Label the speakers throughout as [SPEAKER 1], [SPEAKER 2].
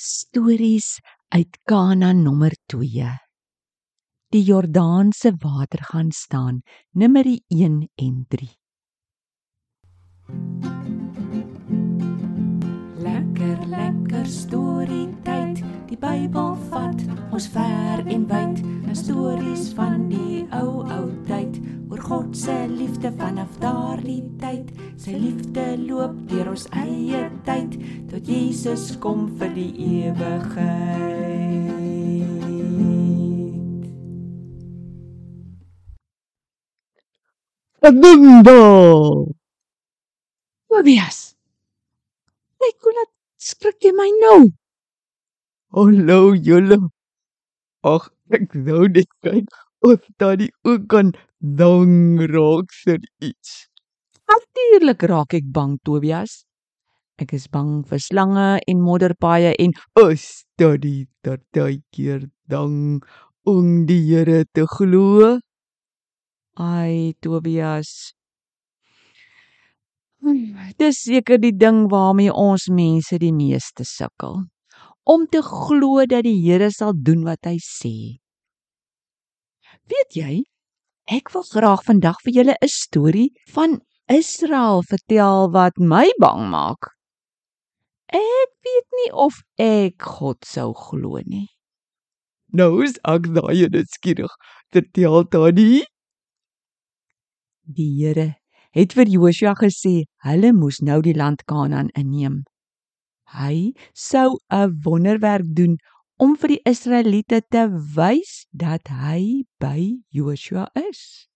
[SPEAKER 1] Stories uit Kanaan nommer 2. Die Jordaanse water gaan staan, nummer 1 en 3.
[SPEAKER 2] Lekker lekker storie tyd. Die Bybel vat ons ver en wyd. Stories van die ou ou liefde vanaf daardie tyd. Sy liefde loop deur ons eie tyd tot Jesus kom vir die ewigheid.
[SPEAKER 1] Bimbo. Tobias. Kyk hoe laat skrik jy my nou.
[SPEAKER 3] Hallo julle. Ag, ek wou net kyk of tannie ook kan dang raak vir iets.
[SPEAKER 1] Natuurlik raak ek bang, Tobias. Ek is bang vir slange en modderpaaie en
[SPEAKER 3] Is tannie partykeer dang om die Here te glo?
[SPEAKER 1] ai, Tobias. Dis seker die ding waarmee ons mense die meeste sukkel. Om te glo dat die Here sal doen wat hy sê. Weet jy, ek wil graag vandag vir julle 'n storie van Israel vertel wat my bang maak. Ek weet nie of ek God sou glo nie.
[SPEAKER 3] Nou is ek daai net skieurig. Vertel tannie.
[SPEAKER 1] Die Here het vir Joshua gesê hulle moes nou die land Kanaan inneem. Hy sou 'n wonderwerk doen om vir die Israeliete te wys dat hy by Joshua is.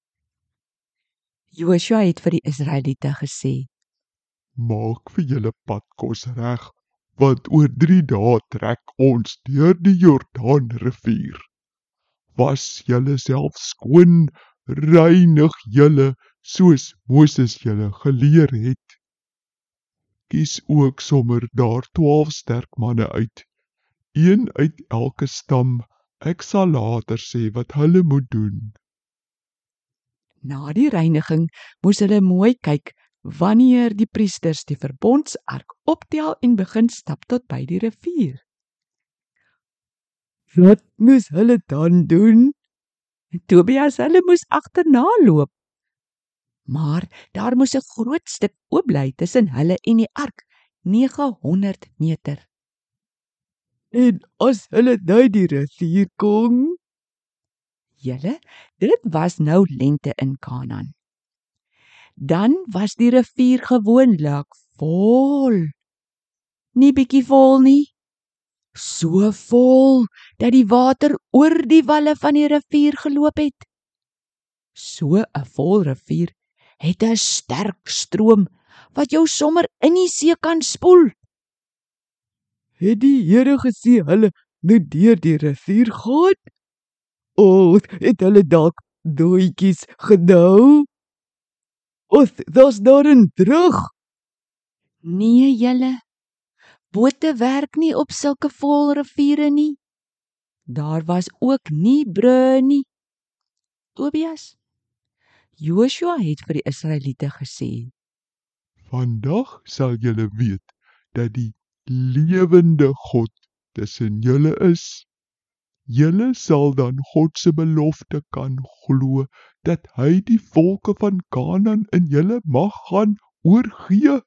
[SPEAKER 1] Joshua het vir die Israeliete gesê:
[SPEAKER 4] Maak vir julle padkos reg, want oor 3 dae trek ons deur die Jordaan rivier. Was julle self skoon, reinig julle soos Moses julle geleer het. Kies ook sommer daar 12 sterk manne uit, een uit elke stam. Ek sal later sê wat hulle moet doen.
[SPEAKER 1] Na die reiniging moes hulle mooi kyk wanneer die priesters die verbondsark optel en begin stap tot by die rivier.
[SPEAKER 3] Wat moes hulle dan doen?
[SPEAKER 1] Tobias hulle moes agterna loop. Maar daar moes 'n groot stuk oop bly tussen hulle en die ark, 900 meter.
[SPEAKER 3] En as hulle by die rivier kom,
[SPEAKER 1] Julle, dit was nou lente in Kanaan. Dan was die rivier gewoonlik vol. Nie bietjie vol nie. So vol dat die water oor die walle van die rivier geloop het. So 'n vol rivier het 'n sterk stroom wat jou sommer in die see kan spoel.
[SPEAKER 3] Het die Here gesê hulle moet deur die rivier gaan. O, het hulle dalk doetjies gedou? Of daar's daarin terug.
[SPEAKER 1] Nee, julle. Bote werk nie op sulke vol riviere nie. Daar was ook nie brûe nie. Tobias. Joshua het vir die Israeliete gesê:
[SPEAKER 4] Vandag sal julle weet dat die lewende God tussen julle is. Julle sal dan God se belofte kan glo dat hy die volke van Kanaan in julle mag gaan oorgee.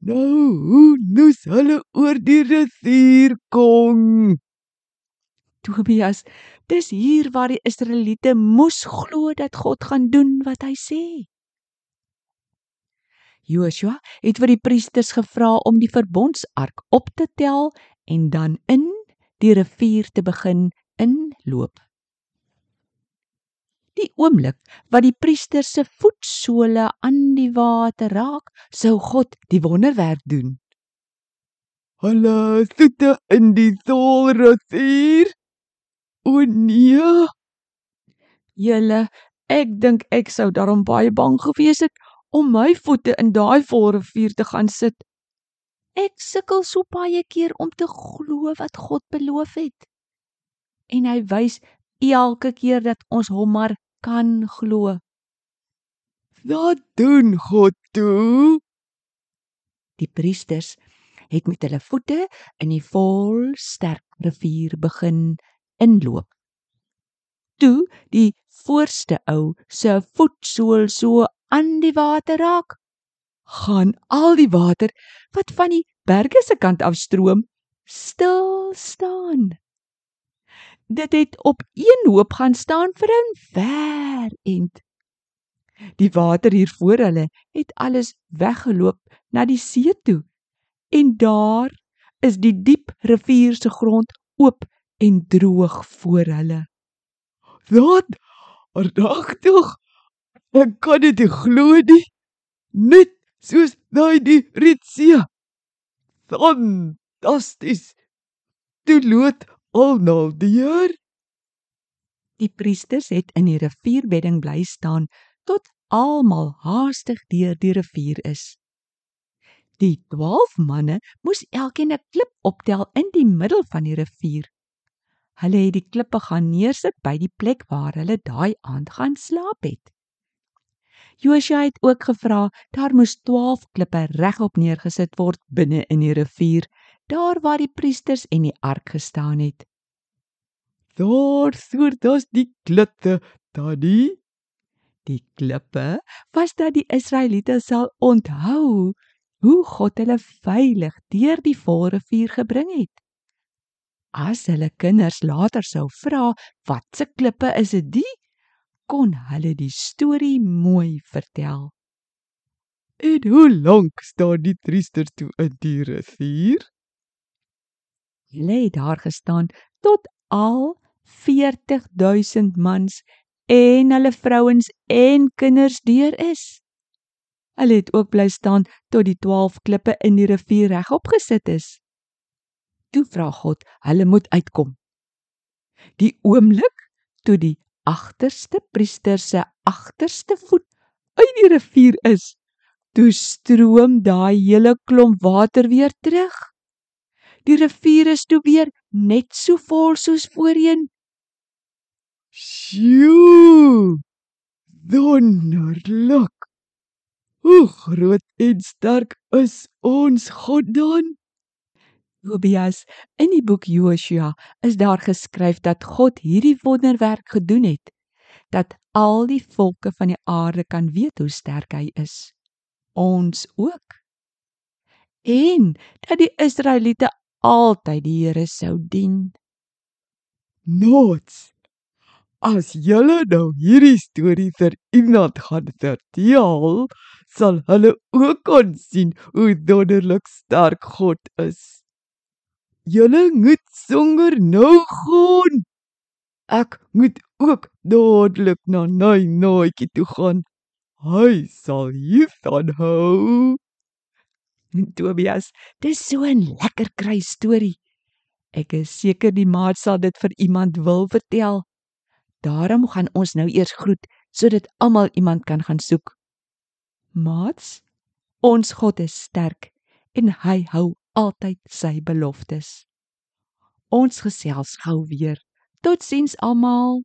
[SPEAKER 3] Nou, hoe moes hulle oor die rivier kom?
[SPEAKER 1] Tobias, dis hier waar die Israeliete moes glo dat God gaan doen wat hy sê. Joshua het vir die priesters gevra om die verbondsark op te tel en dan in die rivier te begin inloop. Die oomblik wat die priester se voetsole aan die water raak, sou God die wonderwerk doen.
[SPEAKER 3] Hulle sit in die Solrivier. O nee,
[SPEAKER 1] Julle, ek dink ek sou daarom baie bang gewees het om my voete in daai vol rivier te gaan sit. Ek sukkel so baie keer om te glo wat God beloof het. En hy wys elke keer dat ons hom maar kan glo.
[SPEAKER 3] wat doen God toe?
[SPEAKER 1] Die priesters het met hulle voete in die vol sterk rivier begin inloop. Toe die voorste ou se voetsool so aan die water raak, gaan al die water wat van die berge se kant af stroom stil staan. Dit het op een hoop gaan staan vir 'n ver end. Die water hier voor hulle het alles weggeloop na die see toe. En daar is die diep rivier se grond oop en droog voor hulle.
[SPEAKER 3] Wat? Ardagtig. Ek kan dit nie glo nie. Net soos daai die Ritsee. Fantasties. Toe lood almal deur.
[SPEAKER 1] Die priesters het in die rivierbedding bly staan tot almal haastig deur die rivier is. Die 12 manne moes elkeen 'n klip optel in die middel van die rivier. Hulle het die klippe gaan neersit by die plek waar hulle daai aand gaan slaap het. Joshua het ook gevra daar moes 12 klippe regop neergesit word binne in die rivier, daar waar die priesters en die ark gestaan het.
[SPEAKER 3] Daar soor das die klippe, daddy.
[SPEAKER 1] Die klippe was dat die Israeliete sal onthou hoe God hulle veilig deur die Volrivier gebring het. As hulle kinders later sou vra wat se klippe is dit, kon hulle die storie mooi vertel.
[SPEAKER 3] En hoe lank staan die priesters toe in die rivier?
[SPEAKER 1] Hulle het daar gestaan tot al 40000 mans en hulle vrouens en kinders deur is. Hulle het ook bly staan tot die 12 klippe in die rivier regop gesit is. Toe vra God, hulle moet uitkom. Die oomblik toe die agterste priester se agterste voet uit die rivier is, toe stroom daai hele klomp water weer terug. Die rivier is toe weer net so vol soos voorheen.
[SPEAKER 3] Sjoe! Wonderlik. Hoe groot en sterk is ons God dan?
[SPEAKER 1] Tobias, in die boek Joshua is daar geskryf dat God hierdie wonderwerk gedoen het dat al die volke van die aarde kan weet hoe sterk hy is. Ons ook. En dat die Israeliete altyd die Here sou dien.
[SPEAKER 3] Nots. As julle nou hierdie storie vir iemand gaan vertel, sal hulle ook kon sien hoe wonderlik sterk God is. Julle moet songer nou gaan. Ek moet ook dadelik na Nai Naatjie toe gaan. Hy sal hiervan hou.
[SPEAKER 1] Tobias, dis so 'n lekker kry storie. Ek is seker die maat sal dit vir iemand wil vertel. Daarom gaan ons nou eers groet sodat almal iemand kan gaan soek. Maats, ons God is sterk en hy hou altyd sy beloftes. Ons gesels gou weer. Totsiens almal.